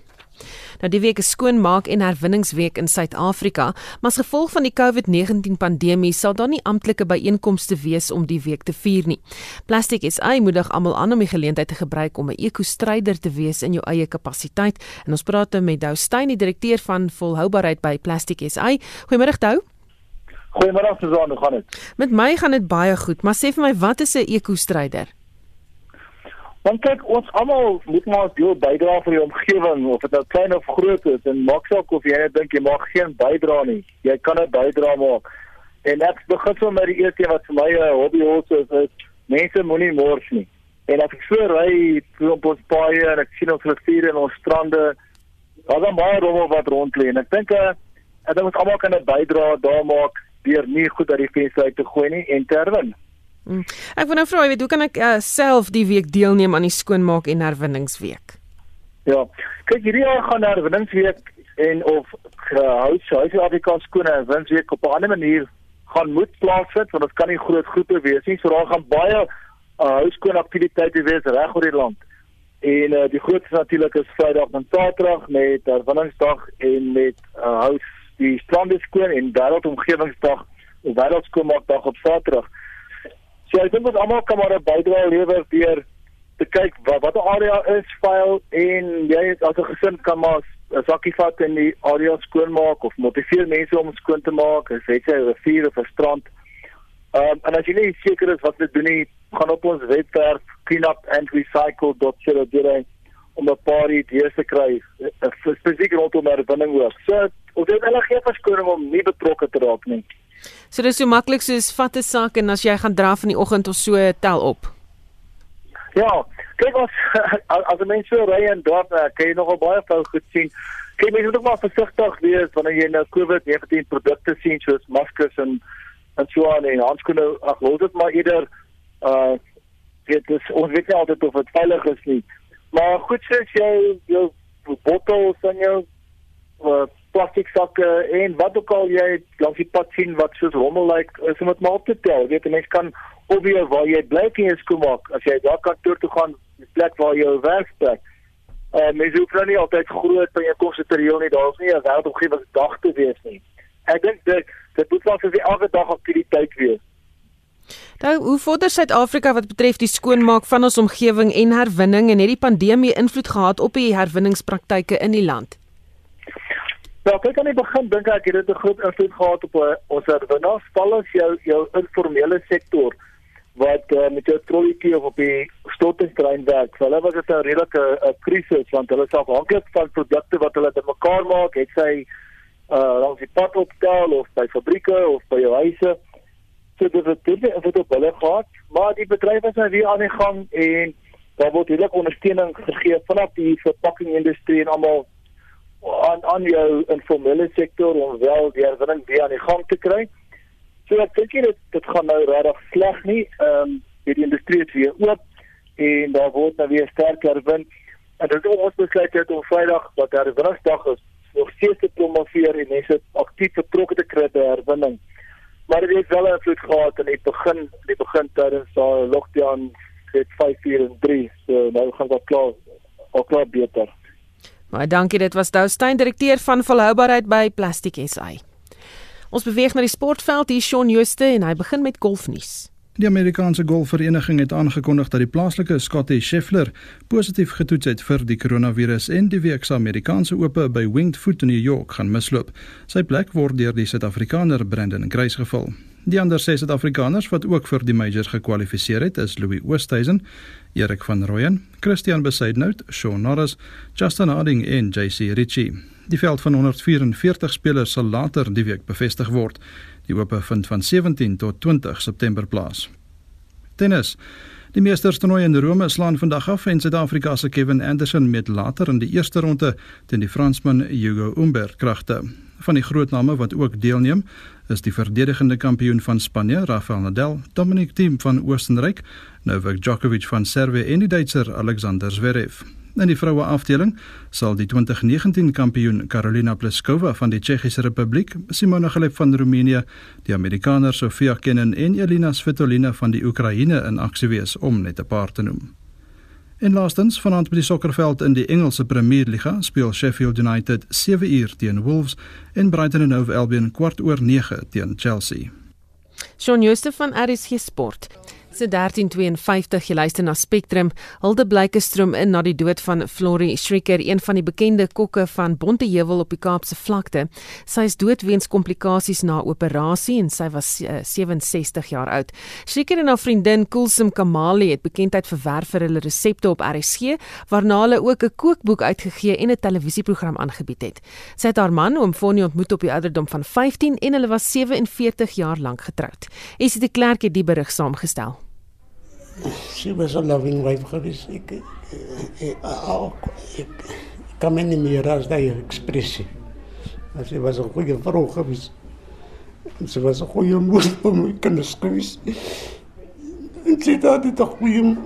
Nou die week is skoonmaak en herwinningsweek in Suid-Afrika, maar as gevolg van die COVID-19 pandemie sal daar nie amptelike byeenkomste wees om die week te vier nie. Plastic SA moedig almal aan om die geleentheid te gebruik om 'n ekostryder te wees in jou eie kapasiteit. En ons praat nou met Dou Steyn, die direkteur van volhoubaarheid by Plastic SA. Goeiemôre Dou. Goeiemôre Suzan, hoe gaan dit? Met my gaan dit baie goed, maar sê vir my wat is 'n ekostryder? Want kyk, ons almal moet maar deel bydra vir die omgewing of dit nou klein of groot is en maak saak of jy net dink jy maak geen bydra nie. Jy kan 'n bydra maak. En ek begin sommer met die eerste wat vir my 'n hobby is, is, is mense moenie mors nie. En as ek so ry op ons paaie en ek sien ons riviere en ons strande, daar is baie rommel wat rond lê en ek dink uh, ek dink ons almal kan 'n bydra daar maak deur nie goed uit die venster uit te gooi nie en terwyl Mm. Ek wil nou vra, weet hoe kan ek uh, self die week deelneem aan die skoonmaak en herwinningsweek? Ja. Kyk, hierdie jaar gaan herwinningsweek en of huis huis Afrikaans skoon herwinningsweek op 'n ander manier gaan moet plaasvind want dit kan nie groot groepe wees nie. So daar gaan baie uh, huiskoon aktiwiteite wees reg oor die land. En uh, die grootste natuurlik is Vrydag en Saterdag met herwinningsdag en met uh, huis die strande skoon en wêreldomgewingsdag of wêreldskoonmaakdag op Saterdag. So ek dink ons almal kan maar 'n bydrae lewer deur te kyk wat watter area is vuil en jy as 'n gesin kan maar 'n sakkie vat en die area skoonmaak of motiveer mense om skoon te maak, as jy 'n rivier of 'n strand. Ehm um, en as jy nie seker is wat jy doen nie, gaan op ons webwerf cleanupandrecycle.co.za om 'n paar idees te kry spesifiek rondom herwinning ook. So, ons het hulle geen verskoning om nie betrokke te raak nie. So dis so maklik soos vat 'n sak en as jy gaan draf in die oggend of so tel op. Ja, kyk ons as 'n mens so ry en draf, kan jy nogal baie fout goed sien. Kyk, mense moet ook maar versigtig wees wanneer jy nou COVID-19 produkte sien soos maskers en en so aan en handskoene. Ag, wil dit maar eerder uh dit is ons weet nie altyd of dit veilig is nie. Maar goed soos jy jou bottels en jou uh, plastiek sakke en wat ook al jy langs die pad sien wat soos rommel lyk, like, is om dit maar op te tel. Jy weet, 'n mens kan opweer waar jy bly in jou skoenmaak as jy daar kantoor toe gaan, die plek waar jy werk plek. Uh mense hoef nou nie altyd groot by jou konsentreer nie. Daar's nie 'n wêreldomgewingsdag te wees nie. Ek dink dit dit moet wel vir elke dag aktiwiteit wees. Nou, hoe vorder Suid-Afrika wat betref die skoonmaak van ons omgewing en herwinning en het die pandemie invloed gehad op die herwinningspraktyke in die land? Ja, kyk aan die begin dink ek het dit 'n groot invloed gehad op uh, ons herwinning, veral as jou jou informele sektor wat uh, met jou trolletjie of op die stortingstrein werk. Hulle was dit 'n redelike uh, krisis want hulle is afhanklik van produkte wat hulle bymekaar maak, het sy uh langs die pad opstel of by fabrieke of by jou huise so dit het dit het op hulle gehad, maar die bedryf is nou weer aan die gang en daar word hierdie ondersteuning gegee vanaf die verpakkingindustrie en almal aan aan jou informele sektor om wel die herwinning weer aan die gang te kry. So ek dink dit dit gaan nou regtig sleg nie. Ehm um, die industrie is weer oop en daar word nou weer sterker herwin. En dit is ons besluit het om Vrydag wat herwinningsdag is, nog steeds te promoveer en mense aktief betrokke te kry by herwinning maar dit het wel 'n invloed gehad in die begin die begin tydens daai lockdown het 5 uur en 3 so nou gaan dit klaar al klaar beter. Maar dankie dit was Dou Steyn direkteur van volhoubaarheid by Plastic SA Ons beweeg na die sportveld hier Shaun Jooste en hy begin met golfnuus Die Amerikaanse Golfvereniging het aangekondig dat die plaaslike Scottie Scheffler positief getoets het vir die koronavirus en die week se Amerikaanse Ope by Winged Foot in New York gaan misloop. Sy plek word deur die Suid-Afrikaner Brandon Grace gevul. Die ander ses Suid-Afrikaners wat ook vir die majors gekwalifiseer het, is Louis Oosthuizen, Erik van Rooyen, Christian Besaidnout, Shaun Norris, Justin Harding en JC Ritchie. Die veld van 144 spelers sal later die week bevestig word. Die ope vind van 17 tot 20 September plaas. Tennis. Die meesterstoernooi in Rome slaan vandag af en Suid-Afrika se Kevin Anderson met later in die eerste ronde teen die Fransman Hugo Humbert kragte. Van die groot name wat ook deelneem, is die verdedigende kampioen van Spanje, Rafael Nadal, Dominic Thiem van Oostenryk, Novak Djokovic van Servië en die Duitser Alexander Zverev. In die vroue afdeling sal die 2019 kampioen Karolina Pliskova van die Tsjechiese Republiek, Simona Halep van Roemenië, die Amerikaner Sofia Kenin en Elina Svitolina van die Oekraïne in aksie wees om net 'n paar te noem. En laastens, vanaand by die sokkerveld in die Engelse Premier Liga speel Sheffield United 7 uur teen Wolves en Brighton and Hove Albion kwart oor 9 teen Chelsea. Shaun Jooste van RSG Sport. Se 1352 jy luister na Spectrum. Hilde Blyke stroom in na die dood van Florie Schricker, een van die bekende kokke van Bonteheuwel op die Kaapse vlakte. Sy is dood weens komplikasies na 'n operasie en sy was uh, eh, 67 jaar oud. Schricker en haar vriendin Kulsum Kamali het bekendheid verwerf vir hulle resepte op RSG, waarna hulle ook 'n kookboek uitgegee en 'n televisieprogram aangebied het. Sy het haar man oom Fonnie ontmoet op die ouderdom van 15 en hulle was 47 jaar lank getroud. Esie de Klerk het die berig saamgestel she was a loving wife geweest. Ek ook ek kan my nie meer as daai ekspressie. Sy was 'n goeie vrou geweest. Sy was 'n goeie moeder vir my kinders geweest. En sy het altyd 'n goeie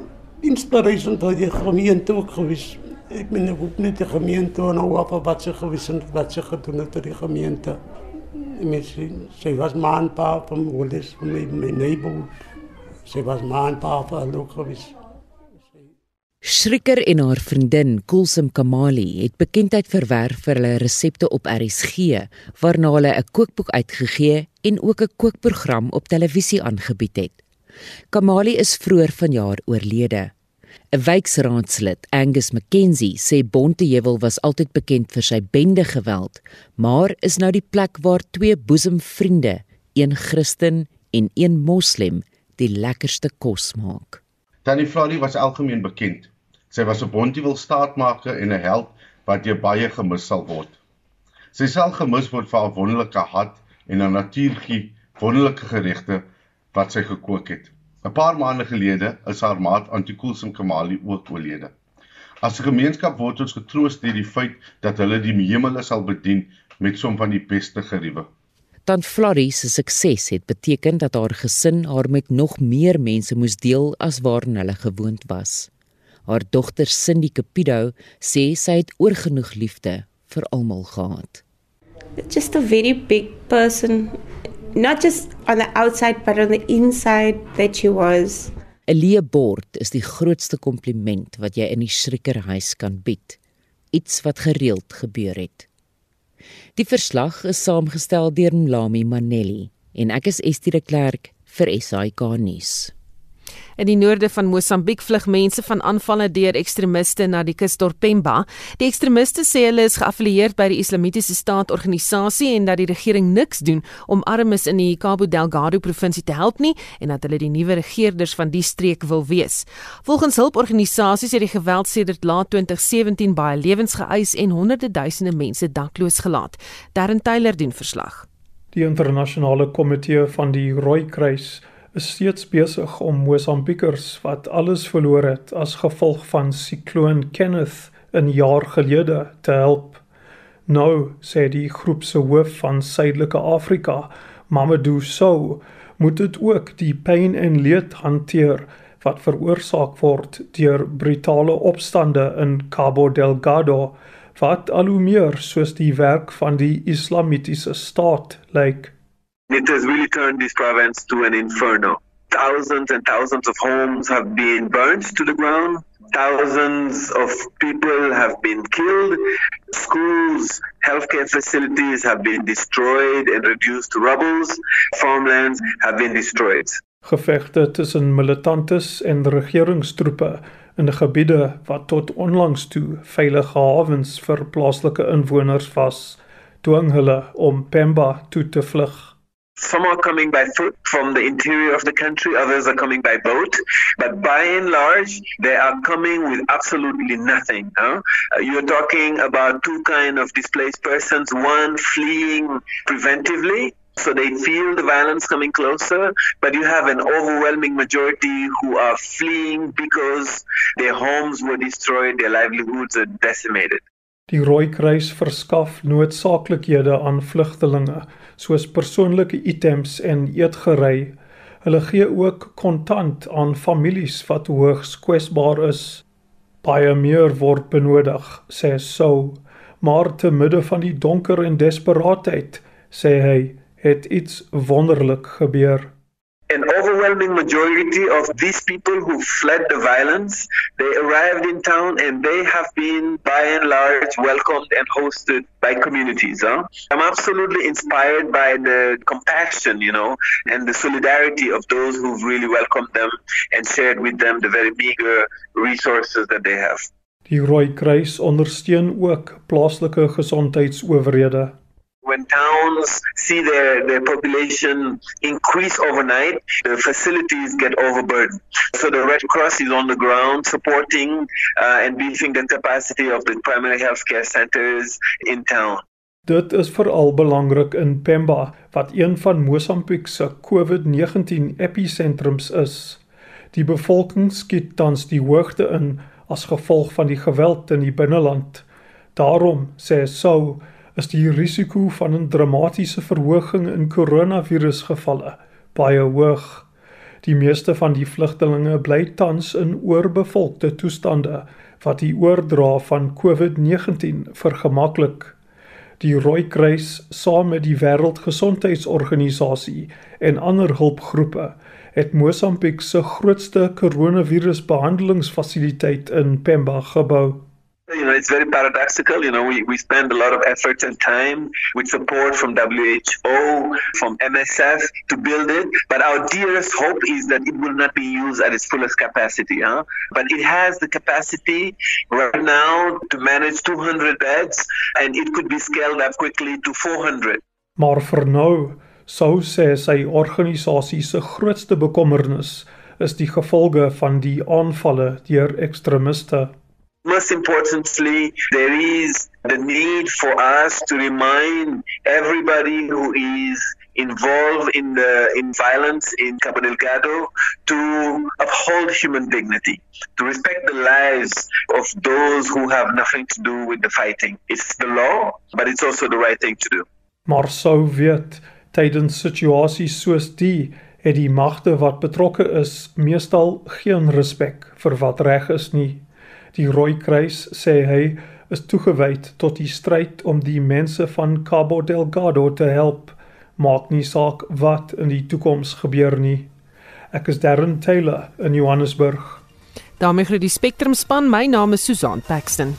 inspirasie tot die gemeente ook geweest. Ek meen ek hoop net die gemeente en nou op wat sy geweest en wat sy gedoen het vir die gemeente. Sy, sy was man pa van van my, my neighbor. Sy was maan pa vir gewees. Schrikker en haar vriendin Kulsum Kamali het bekendheid verwerf vir hulle resepte op RSG, waarna hulle 'n kookboek uitgegee en ook 'n kookprogram op televisie aangebied het. Kamali is vroeër vanjaar oorlede. 'n Wijksraadslid, Angus McKenzie, sê Bonteheuwel was altyd bekend vir sy bende geweld, maar is nou die plek waar twee boesemvriende, een Christen en een Moslem, die lekkerste kos maak. Tannie Florie was algemeen bekend. Sy was 'n Bontewil staatmaker en 'n held wat jy baie gemis sal word. Sy sal gemis word vir haar wonderlike hart en haar natuurgie wonderlike geregte wat sy gekook het. 'n Paar maande gelede is haar maat Antikoolsum Kamali ook oorlede. As 'n gemeenskap word ons getroos deur die feit dat hulle die hemele sal bedien met som van die beste geriewe. Dan Florie se sukses het beteken dat haar gesin haar met nog meer mense moes deel as waarin hulle gewoond was. Haar dogter Cindy Capido sê sy het oorgenoeg liefde vir almal gehad. Just a very big person not just on the outside but on the inside that she was. 'n Leë bord is die grootste kompliment wat jy in die shriekerhuis kan bied. Iets wat gereeld gebeur het. Die verslag is saamgestel deur Mlami Manelli en ek is Estie de Klerk vir SAK nuus. In die noorde van Mosambiek vlug mense van aanvalle deur ekstremiste na die kusdorp Pemba. Die ekstremiste sê hulle is geaffilieer by die Islamitiese Staat organisasie en dat die regering niks doen om armes in die Cabo Delgado provinsie te help nie en dat hulle die nuwe regerders van die streek wil wees. Volgens hulporganisasies het die geweld sedert laat 2017 baie lewens geëis en honderde duisende mense dakloos gelaat. Darren Taylor doen verslag. Die internasionale komitee van die Rooi Kruis is steeds besig om Mosambiekers wat alles verloor het as gevolg van sikloon Kenneth 'n jaar gelede te help. Nou sê die groep se hoof van Suidelike Afrika, Mamadou Sow, moet dit ook die pyn en leed hanteer wat veroorsaak word deur brutale opstande in Cabo Delgado wat al hoe meer soos die werk van die Islamitiese staat lyk. Like. It has really turned this province to an inferno. Thousands and thousands of homes have been burnt to the ground. Thousands of people have been killed. Schools, healthcare facilities have been destroyed and reduced to rubble. Farmlands have been destroyed. Gevegte tussen militantes en regeringstroepe in gebiede wat tot onlangs toe veilige hawens vir plaaslike inwoners was, dwing hulle om Pemba toe te vlug. Some are coming by foot from the interior of the country, others are coming by boat. But by and large, they are coming with absolutely nothing. Huh? Uh, you're talking about two kind of displaced persons, one fleeing preventively, so they feel the violence coming closer, but you have an overwhelming majority who are fleeing because their homes were destroyed, their livelihoods are decimated. Die Rooi Kruis verskaf noodsaaklikhede aan vlugtelinge soos persoonlike items en eetgery. Hulle gee ook kontant aan families wat hoogs kwesbaar is. Baie meer word benodig, sê Sou, maar te midde van die donker en desperaatheid, sê hy, het iets wonderlik gebeur. An overwhelming majority of these people who fled the violence, they arrived in town and they have been by and large welcomed and hosted by communities. Huh? I'm absolutely inspired by the compassion, you know, and the solidarity of those who've really welcomed them and shared with them the very meager resources that they have. Die Rooi Kruis ondersteun ook plaaslike gesondheidsowerhede when towns see their, their population increase overnight, the facilities get overburdened. So the Red Cross is on the ground supporting uh, and beefing the capacity of the primary health care centers in town. Dit is veral belangrik in Pemba wat een van Mosambiek se COVID-19 episentrums is. Die bevolking skiet tans die hoogte in as gevolg van die geweld in die binneland. Daarom sê Sou is die risiko van 'n dramatiese verhoging in koronavirusgevalle baie hoog. Die meeste van die vlugtelinge bly tans in oorbevolkte toestande wat die oordra van COVID-19 vergemaklik. Die Rooi Kruis saam met die Wêreldgesondheidsorganisasie en ander hulpgroepe het Mosambiek se grootste koronavirusbehandelingsfasiliteit in Pemba gebou. You know, it's very paradoxical. You know, we, we spend a lot of effort and time with support from WHO, from MSF to build it. But our dearest hope is that it will not be used at its fullest capacity. Huh? But it has the capacity right now to manage 200 beds, and it could be scaled up quickly to 400. Maar vir nou sou sê sy organisasie se grootste bekommernis is die gevolge van die aanvalle deur ekstremiste. Most importantly, there is the need for us to remind everybody who is involved in the in violence in Cabo Delgado to uphold human dignity, to respect the lives of those who have nothing to do with the fighting. It's the law, but it's also the right thing to do. Maar sou weet tydens situasies soos die het die magte wat betrokke is meestal geen respek vir wat reg is nie. Die Rooi Kruis sê hy is toegewyd tot die stryd om die mense van Cabo Delgado te help. Maak nie saak wat in die toekoms gebeur nie. Ek is Darren Taylor in Johannesburg. daarmee groet die Spectrum span. My naam is Susan Paxton.